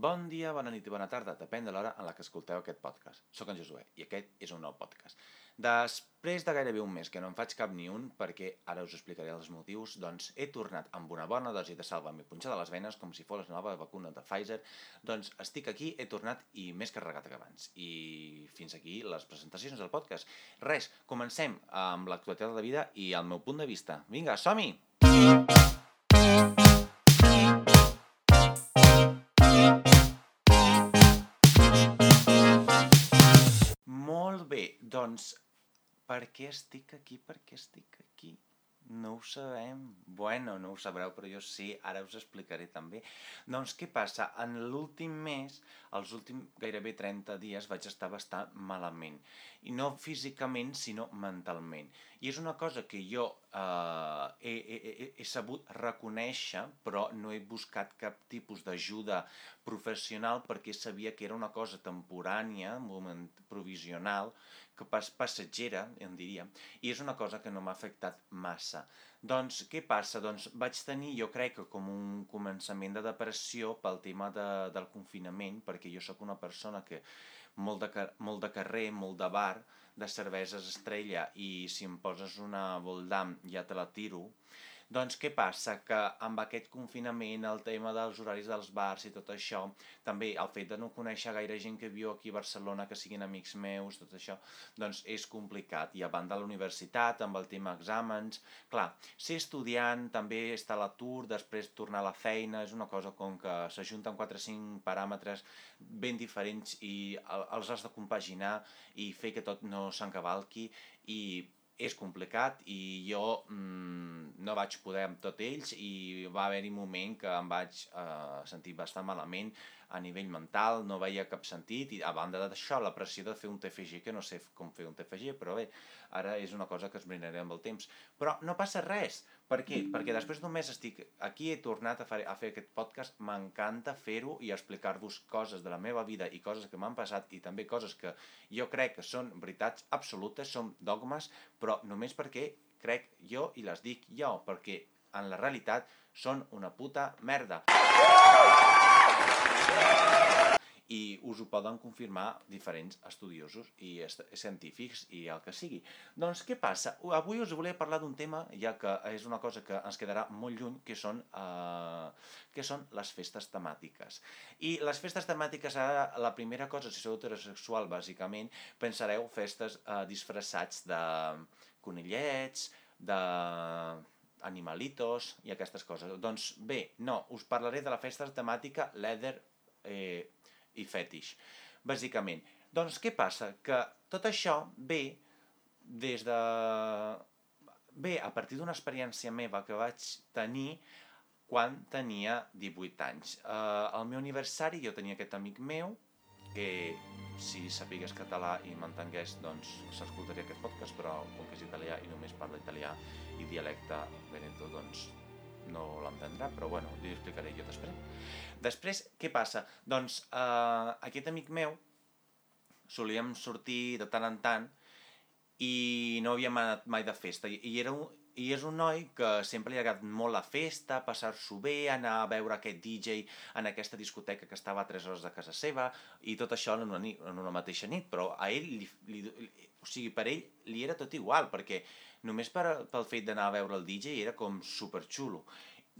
Bon dia, bona nit i bona tarda, depèn de l'hora en la que escolteu aquest podcast. Soc en Josué i aquest és un nou podcast. Després de gairebé un mes que no en faig cap ni un, perquè ara us explicaré els motius, doncs he tornat amb una bona dosi de salva m'he punxat a les venes com si fos la nova vacuna de Pfizer, doncs estic aquí, he tornat i més carregat que abans. I fins aquí les presentacions del podcast. Res, comencem amb l'actualitat de la vida i el meu punt de vista. Vinga, som-hi! Doncs per què estic aquí? Per què estic aquí? No ho sabem. Bueno, no ho sabreu, però jo sí, ara us explicaré també. Doncs què passa? En l'últim mes, els últims gairebé 30 dies, vaig estar bastant malament. I no físicament, sinó mentalment. I és una cosa que jo eh, he, he, he, sabut reconèixer, però no he buscat cap tipus d'ajuda professional perquè sabia que era una cosa temporània, moment provisional, que pas passatgera, em diria, i és una cosa que no m'ha afectat massa. Doncs què passa? Doncs vaig tenir, jo crec que com un començament de depressió pel tema de, del confinament, perquè jo sóc una persona que molt de, molt de carrer, molt de bar, de cerveses estrella, i si em poses una Voldam ja te la tiro, doncs què passa? Que amb aquest confinament, el tema dels horaris dels bars i tot això, també el fet de no conèixer gaire gent que viu aquí a Barcelona, que siguin amics meus, tot això, doncs és complicat. I a banda de la universitat, amb el tema exàmens, clar, ser estudiant també està a l'atur, després tornar a la feina, és una cosa com que s'ajunten 4 o 5 paràmetres ben diferents i els has de compaginar i fer que tot no s'encavalqui i és complicat i jo mm, no vaig poder amb tot ells i va haver-hi un moment que em vaig eh, sentir bastant malament a nivell mental, no veia cap sentit, i a banda d'això, la pressió de fer un TFG, que no sé com fer un TFG, però bé, ara és una cosa que es brindaré amb el temps. Però no passa res. Per què? Perquè després d'un mes estic aquí, he tornat a fer, a fer aquest podcast, m'encanta fer-ho i explicar-vos coses de la meva vida i coses que m'han passat i també coses que jo crec que són veritats absolutes, són dogmes, però només perquè crec jo i les dic jo, perquè en la realitat són una puta merda i us ho poden confirmar diferents estudiosos i científics i el que sigui. Doncs què passa? Avui us volia parlar d'un tema, ja que és una cosa que ens quedarà molt lluny, que són, eh, que són les festes temàtiques. I les festes temàtiques, ara, la primera cosa, si sou heterosexual, bàsicament, pensareu festes eh, disfressats de conillets, de animalitos i aquestes coses. Doncs bé, no, us parlaré de la festa temàtica leather eh, i fetish, bàsicament. Doncs què passa? Que tot això ve des de... Bé, a partir d'una experiència meva que vaig tenir quan tenia 18 anys. Uh, al meu aniversari jo tenia aquest amic meu que si sapigués català i m'entengués doncs s'escoltaria aquest podcast però com que és italià i només parla italià i dialecte veneto doncs no l'entendrà, però bueno, li explicaré jo després. Després, què passa? Doncs eh, aquest amic meu solíem sortir de tant en tant i no havíem anat mai de festa. I, i era un, i és un noi que sempre li ha agradat molt la festa, passar-s'ho bé, anar a veure aquest DJ en aquesta discoteca que estava a 3 hores de casa seva, i tot això en una, nit, en una mateixa nit, però a ell, li, li, o sigui, per ell li era tot igual, perquè només per, pel fet d'anar a veure el DJ era com superxulo.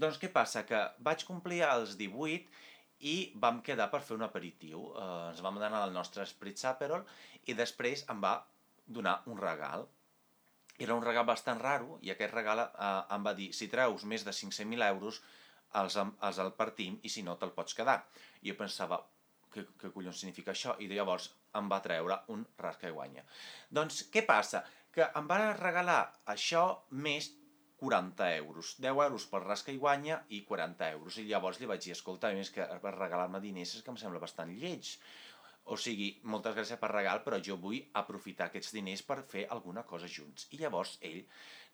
Doncs què passa? Que vaig complir els 18 i vam quedar per fer un aperitiu. Eh, ens vam donar el nostre Spritz Aperol i després em va donar un regal. Era un regal bastant raro i aquest regal eh, em va dir si treus més de 500.000 euros els, els el partim i si no te'l pots quedar. I jo pensava, què, què collons significa això? I llavors em va treure un rasca i guanya. Doncs què passa? Que em va regalar això més 40 euros. 10 euros per rasca i guanya i 40 euros. I llavors li vaig dir, escolta, més que regalar-me diners és que em sembla bastant lleig. O sigui, moltes gràcies per regal, però jo vull aprofitar aquests diners per fer alguna cosa junts. I llavors ell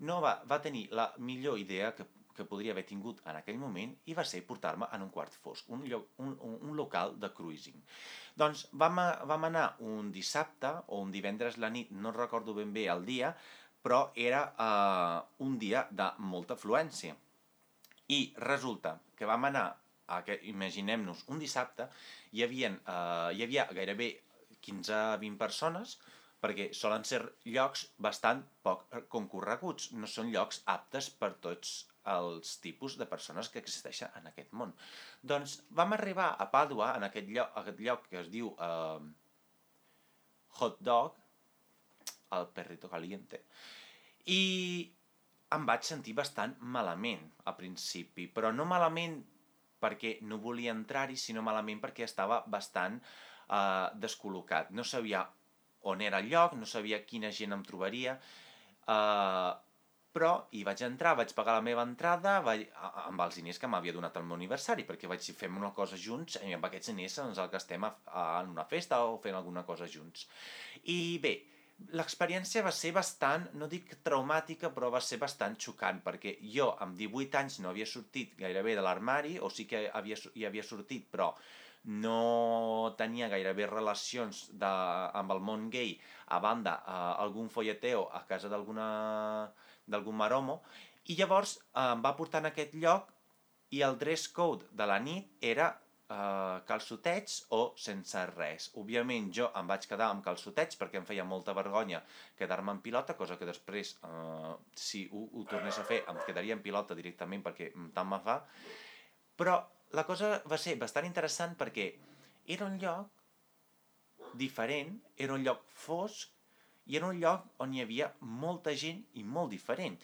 no va, va tenir la millor idea que, que podria haver tingut en aquell moment i va ser portar-me en un quart fosc, un, lloc, un, un, un local de cruising. Doncs vam, vam anar un dissabte o un divendres la nit, no recordo ben bé el dia, però era eh, un dia de molta afluència. I resulta que vam anar imaginem-nos, un dissabte, hi, havia, uh, hi havia gairebé 15-20 persones, perquè solen ser llocs bastant poc concorreguts, no són llocs aptes per tots els tipus de persones que existeixen en aquest món. Doncs vam arribar a Pàdua, en aquest lloc, aquest lloc que es diu eh, Hot Dog, el perrito caliente, i em vaig sentir bastant malament al principi, però no malament perquè no volia entrar-hi, sinó malament perquè estava bastant eh, descol·locat. No sabia on era el lloc, no sabia quina gent em trobaria, eh, però hi vaig entrar, vaig pagar la meva entrada vaig, amb els diners que m'havia donat el meu aniversari, perquè vaig dir, fem una cosa junts i amb aquests diners ens el gastem a, en una festa o fent alguna cosa junts. I bé, l'experiència va ser bastant, no dic traumàtica, però va ser bastant xocant, perquè jo amb 18 anys no havia sortit gairebé de l'armari, o sí que havia, hi havia sortit, però no tenia gairebé relacions de, amb el món gay, a banda eh, algun folleteo a casa d'algun maromo, i llavors eh, em va portar en aquest lloc i el dress code de la nit era eh, calçotets o sense res. Òbviament jo em vaig quedar amb calçotets perquè em feia molta vergonya quedar-me en pilota, cosa que després, eh, si ho, ho tornés a fer, em quedaria en pilota directament perquè tant me fa. Però la cosa va ser bastant interessant perquè era un lloc diferent, era un lloc fosc, i era un lloc on hi havia molta gent i molt diferent.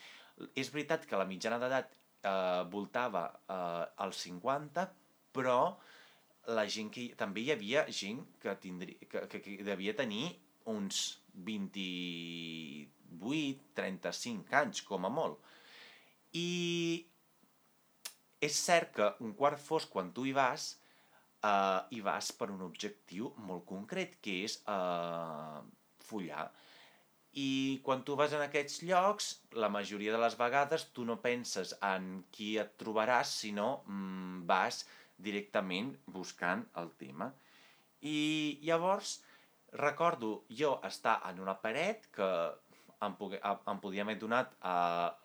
És veritat que la mitjana d'edat eh, voltava eh, als 50, però la gent que també hi havia gent que, tindria, que, que, que devia tenir uns 28, 35 anys, com a molt. I és cert que un quart fosc, quan tu hi vas, eh, hi vas per un objectiu molt concret, que és eh, follar. I quan tu vas en aquests llocs, la majoria de les vegades tu no penses en qui et trobaràs, sinó mm, vas directament buscant el tema. I llavors recordo jo estar en una paret que em, pogué, em podia haver donat a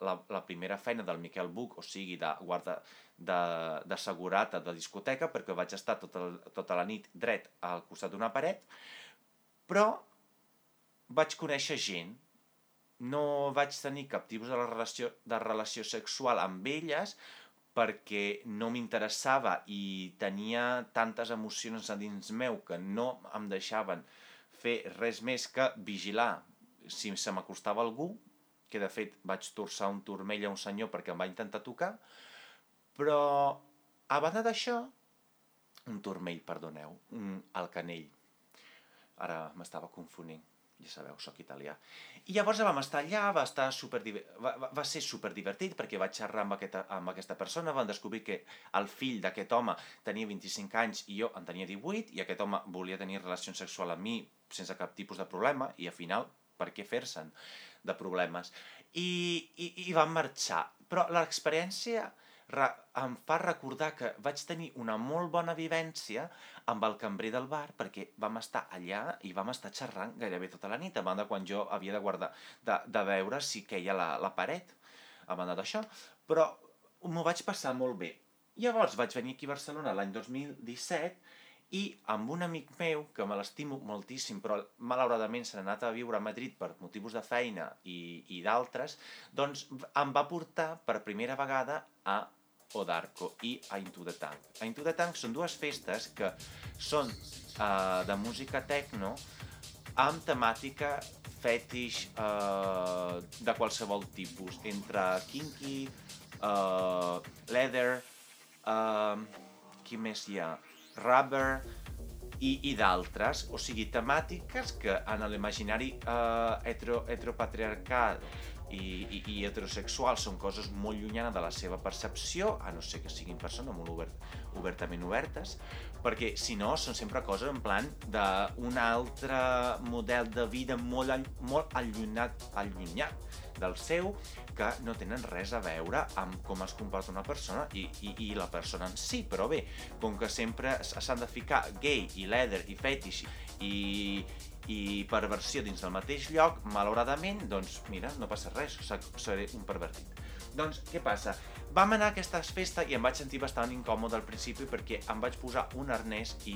la, la primera feina del Miquel Buch, o sigui, de guarda de, de segurata de discoteca, perquè vaig estar tota, tota la nit dret al costat d'una paret, però vaig conèixer gent, no vaig tenir cap tipus de relació, de relació sexual amb elles perquè no m'interessava i tenia tantes emocions a dins meu que no em deixaven fer res més que vigilar si se m'acostava algú, que de fet vaig torçar un turmell a un senyor perquè em va intentar tocar, però a banda d'això, un turmell, perdoneu, el canell. Ara m'estava confonint ja sabeu, sóc italià. I llavors vam estar allà, va, estar super va, va ser divertit perquè vaig xerrar amb aquesta, amb aquesta persona, vam descobrir que el fill d'aquest home tenia 25 anys i jo en tenia 18 i aquest home volia tenir relació sexual amb mi sense cap tipus de problema i al final, per què fer-se'n de problemes? I, i, i vam marxar. Però l'experiència em fa recordar que vaig tenir una molt bona vivència amb el cambrer del bar perquè vam estar allà i vam estar xerrant gairebé tota la nit, a banda quan jo havia de guardar, de, de veure si queia la, la paret, a banda d'això, però m'ho vaig passar molt bé. Llavors vaig venir aquí a Barcelona l'any 2017 i amb un amic meu, que me l'estimo moltíssim, però malauradament s'ha anat a viure a Madrid per motius de feina i, i d'altres, doncs em va portar per primera vegada a o d'Arco i a Into the Tank. A Into the Tank són dues festes que són uh, de música techno amb temàtica fetish uh, de qualsevol tipus, entre kinky, uh, leather, uh, qui més hi ha? Rubber i, i d'altres, o sigui, temàtiques que en l'imaginari hetero, heteropatriarcal i, i, i heterosexuals són coses molt llunyanes de la seva percepció, a no ser que siguin persones molt obert, obertament obertes, perquè si no són sempre coses en plan d'un altre model de vida molt, molt allunyat, allunyat del seu que no tenen res a veure amb com es comporta una persona i, i, i la persona en si, però bé, com que sempre s'han de ficar gay i leather i fetish i, i perversió dins del mateix lloc, malauradament, doncs mira, no passa res, seré un pervertit. Doncs, què passa? Vam anar a aquesta festa i em vaig sentir bastant incòmode al principi perquè em vaig posar un arnès i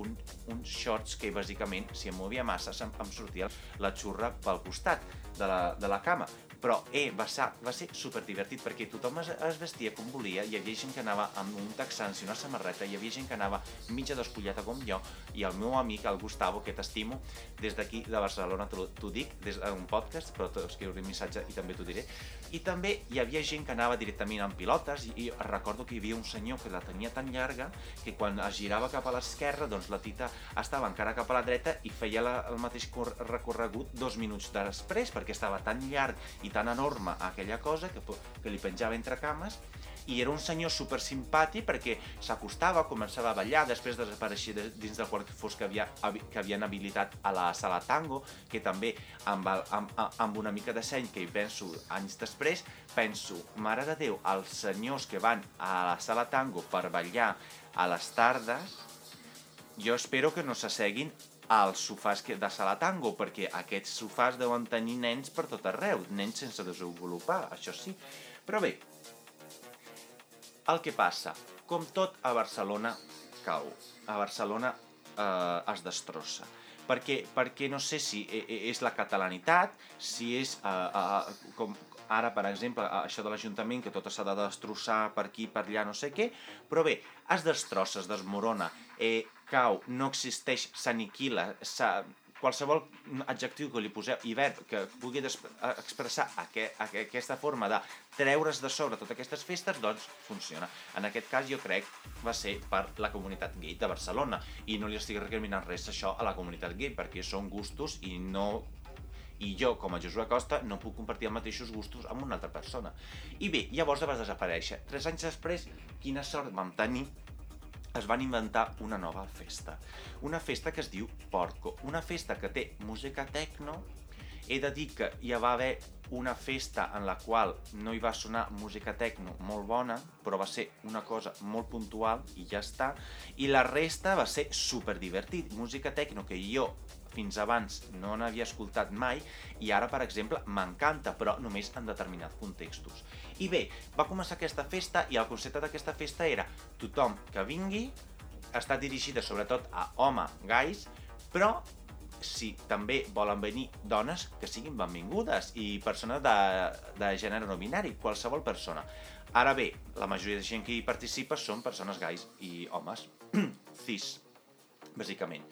un, uns shorts que bàsicament, si em movia massa, em, em sortia la xurra pel costat de la, de la cama però eh, va, ser, va ser super divertit perquè tothom es, es vestia com volia, hi havia gent que anava amb un texans i una samarreta, hi havia gent que anava mitja despullada com jo, i el meu amic, el Gustavo, que t'estimo, des d'aquí de Barcelona t'ho dic, des d'un podcast, però t'escriuré un missatge i també t'ho diré, i també hi havia gent que anava directament amb pilotes, i, i recordo que hi havia un senyor que la tenia tan llarga que quan es girava cap a l'esquerra, doncs la tita estava encara cap a la dreta i feia la, el mateix recorregut dos minuts després, perquè estava tan llarg i tan enorme aquella cosa que, que li penjava entre cames i era un senyor super simpàtic perquè s'acostava, començava a ballar, després desapareixia dins del quart fos que, havia, que havien habilitat a la sala tango, que també amb, el, amb, amb una mica de seny que hi penso anys després, penso, mare de Déu, els senyors que van a la sala tango per ballar a les tardes, jo espero que no s'asseguin als sofàs de sala tango, perquè aquests sofàs deuen tenir nens per tot arreu, nens sense desenvolupar, això sí. Però bé, el que passa, com tot a Barcelona cau, a Barcelona eh, es destrossa. Perquè, perquè no sé si e, e, és la catalanitat, si és, eh, eh, com, ara, per exemple, això de l'Ajuntament, que tot s'ha de destrossar per aquí, per allà, no sé què, però bé, es destrossa, es desmorona, eh, cau, no existeix, s'aniquila, qualsevol adjectiu que li poseu i verb que pugui expressar aquest, aquesta forma de treure's de sobre totes aquestes festes, doncs funciona. En aquest cas jo crec va ser per la comunitat gay de Barcelona. I no li estic recriminant res això a la comunitat gay perquè són gustos i no i jo, com a Josué Costa, no puc compartir els mateixos gustos amb una altra persona. I bé, llavors va desaparèixer. Tres anys després, quina sort vam tenir es van inventar una nova festa. Una festa que es diu Porco. Una festa que té música techno. He de dir que hi va haver una festa en la qual no hi va sonar música techno molt bona, però va ser una cosa molt puntual i ja està. I la resta va ser super divertit. Música techno que jo fins abans no n'havia escoltat mai i ara, per exemple, m'encanta, però només en determinats contextos. I bé, va començar aquesta festa i el concepte d'aquesta festa era tothom que vingui, està dirigida sobretot a home, gais, però si també volen venir dones, que siguin benvingudes, i persones de, de gènere no binari, qualsevol persona. Ara bé, la majoria de gent que hi participa són persones gais i homes cis, bàsicament.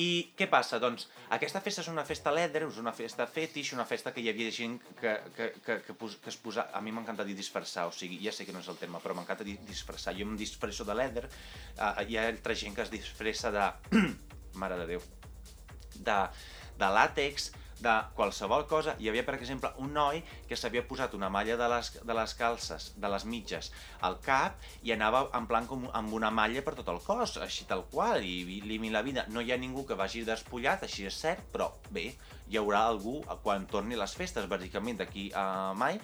I què passa? Doncs aquesta festa és una festa leather, és una festa fetish, una festa que hi havia gent que, que, que, que, que es posa... A mi m'encanta dir disfressar, o sigui, ja sé que no és el terme, però m'encanta dir disfressar. Jo em disfresso de leather, uh, hi ha altra gent que es disfressa de... Mare de Déu. De, de làtex, de qualsevol cosa. Hi havia, per exemple, un noi que s'havia posat una malla de les, de les calces, de les mitges, al cap i anava en plan com amb una malla per tot el cos, així tal qual, i limi la vida. No hi ha ningú que vagi despullat, així és cert, però bé, hi haurà algú quan torni les festes, bàsicament d'aquí a mai,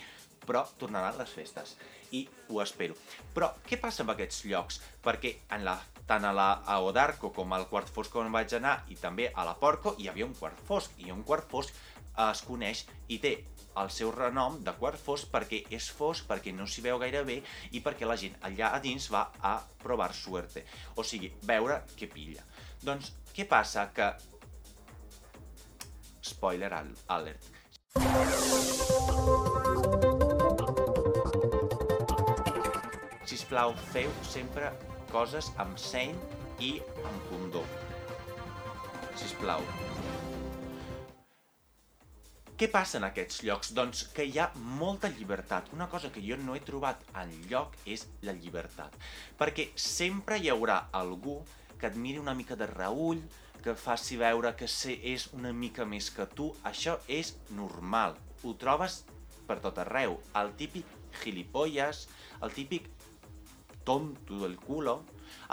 però tornaran les festes i ho espero. Però què passa amb aquests llocs? Perquè en la, tant a la a Odarco com al Quart Fosc on vaig anar i també a la Porco hi havia un Quart Fosc i un Quart Fosc es coneix i té el seu renom de quart fosc perquè és fosc, perquè no s'hi veu gaire bé i perquè la gent allà a dins va a provar suerte, o sigui, veure què pilla. Doncs, què passa? Que... Spoiler alert. sisplau, feu sempre coses amb seny i amb condó. Sisplau. Què passa en aquests llocs? Doncs que hi ha molta llibertat. Una cosa que jo no he trobat en lloc és la llibertat. Perquè sempre hi haurà algú que et miri una mica de reull, que faci veure que és una mica més que tu. Això és normal. Ho trobes per tot arreu. El típic gilipolles, el típic tonto del culo,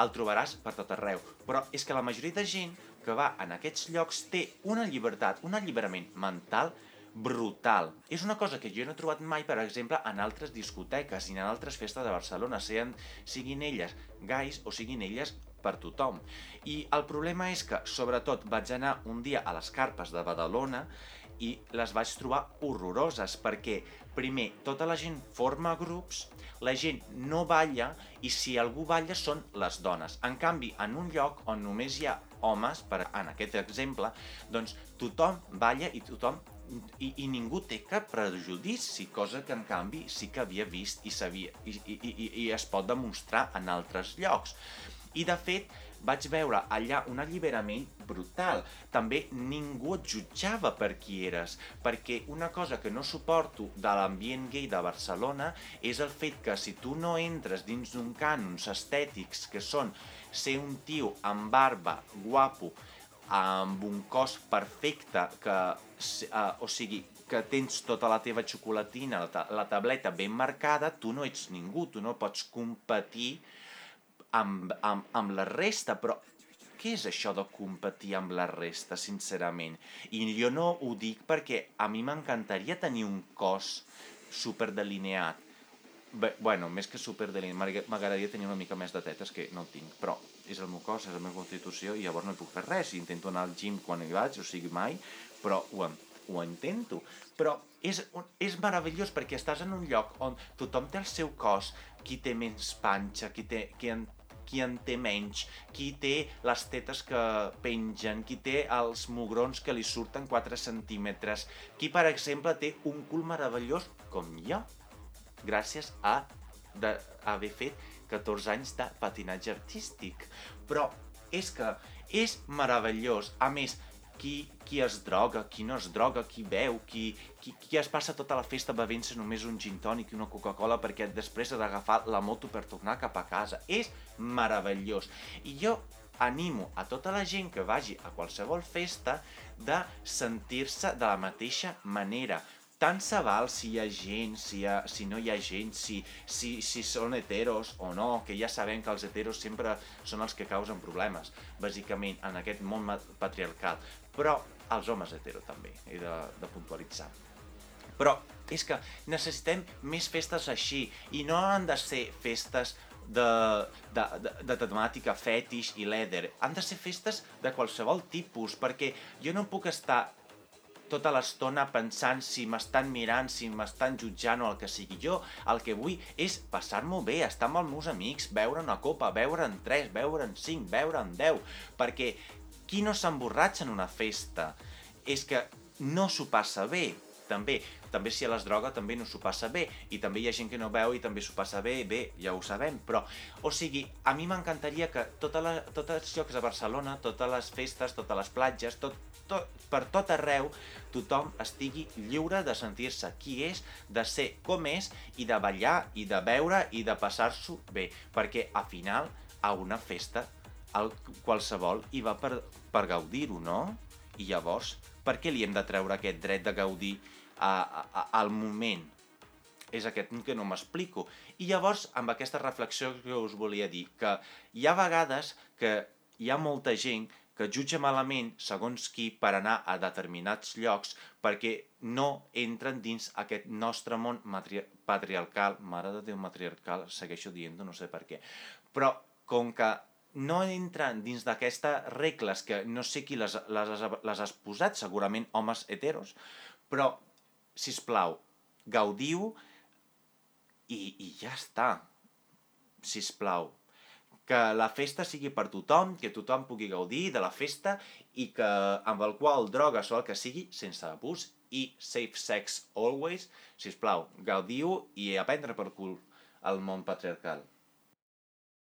el trobaràs per tot arreu. Però és que la majoria de gent que va en aquests llocs té una llibertat, un alliberament mental brutal. És una cosa que jo no he trobat mai, per exemple, en altres discoteques i en altres festes de Barcelona, siguin, siguin elles gais o siguin elles per tothom. I el problema és que, sobretot, vaig anar un dia a les carpes de Badalona i les vaig trobar horroroses perquè, primer, tota la gent forma grups, la gent no balla i si algú balla són les dones. En canvi, en un lloc on només hi ha homes, per, en aquest exemple, doncs tothom balla i tothom i, i ningú té cap prejudici, cosa que en canvi sí que havia vist i, sabia, i, i, i, i es pot demostrar en altres llocs. I de fet, vaig veure allà un alliberament brutal. També ningú et jutjava per qui eres, perquè una cosa que no suporto de l'ambient gay de Barcelona és el fet que si tu no entres dins d'un cànons estètics que són ser un tio amb barba, guapo, amb un cos perfecte, que, uh, o sigui, que tens tota la teva xocolatina, la, ta la tableta ben marcada, tu no ets ningú, tu no pots competir amb, amb, amb la resta, però què és això de competir amb la resta, sincerament? I jo no ho dic perquè a mi m'encantaria tenir un cos superdelineat. Bé, bueno, més que superdelineat, m'agradaria tenir una mica més de tetes, que no tinc, però és el meu cos, és la meva constitució, i llavors no puc fer res. Intento anar al gym quan hi vaig, o sigui, mai, però ho, ho intento. Però és, és meravellós perquè estàs en un lloc on tothom té el seu cos, qui té menys panxa, qui, té, qui en qui en té menys, qui té les tetes que pengen, qui té els mugrons que li surten 4 centímetres, qui, per exemple, té un cul meravellós com jo, gràcies a de, haver fet 14 anys de patinatge artístic. Però és que és meravellós. A més, qui, qui es droga, qui no es droga, qui beu, qui, qui, qui es passa tota la festa bevent-se només un gin tònic i una Coca-Cola perquè després ha d'agafar la moto per tornar cap a casa. És meravellós. I jo animo a tota la gent que vagi a qualsevol festa de sentir-se de la mateixa manera tant se val si hi ha gent, si, hi ha, si no hi ha gent, si, si, si són heteros o no, que ja sabem que els heteros sempre són els que causen problemes, bàsicament, en aquest món patriarcal. Però els homes hetero també, he de, de puntualitzar. Però és que necessitem més festes així, i no han de ser festes de, de, de, de temàtica fetish i leather. Han de ser festes de qualsevol tipus, perquè jo no puc estar tota l'estona pensant si m'estan mirant, si m'estan jutjant o el que sigui. Jo el que vull és passar-m'ho bé, estar amb els meus amics, beure una copa, beure en 3, beure en 5, beure en 10, perquè qui no s'emborratxa en una festa? És que no s'ho passa bé, també. També si a les droga també no s'ho passa bé, i també hi ha gent que no veu i també s'ho passa bé, bé, ja ho sabem, però, o sigui, a mi m'encantaria que tota la, tots els llocs de Barcelona, totes les festes, totes les platges, tot, tot, per tot arreu, tothom estigui lliure de sentir-se qui és, de ser com és, i de ballar, i de beure, i de passar-s'ho bé, perquè, a final, a una festa, el, qualsevol hi va per, per gaudir-ho, no? I llavors, per què li hem de treure aquest dret de gaudir a, a, al moment. És aquest que no m'explico. I llavors, amb aquesta reflexió que us volia dir, que hi ha vegades que hi ha molta gent que jutja malament segons qui per anar a determinats llocs perquè no entren dins aquest nostre món patriarcal, mare de Déu matriarcal, segueixo dient no sé per què, però com que no entren dins d'aquestes regles que no sé qui les, les, les has posat, segurament homes heteros, però si us plau, gaudiu i, i ja està. Si us plau. Que la festa sigui per tothom, que tothom pugui gaudir de la festa i que amb el qual drogues o el que sigui, sense abús i safe sex always, si us plau, gaudiu i aprendre per cul el món patriarcal.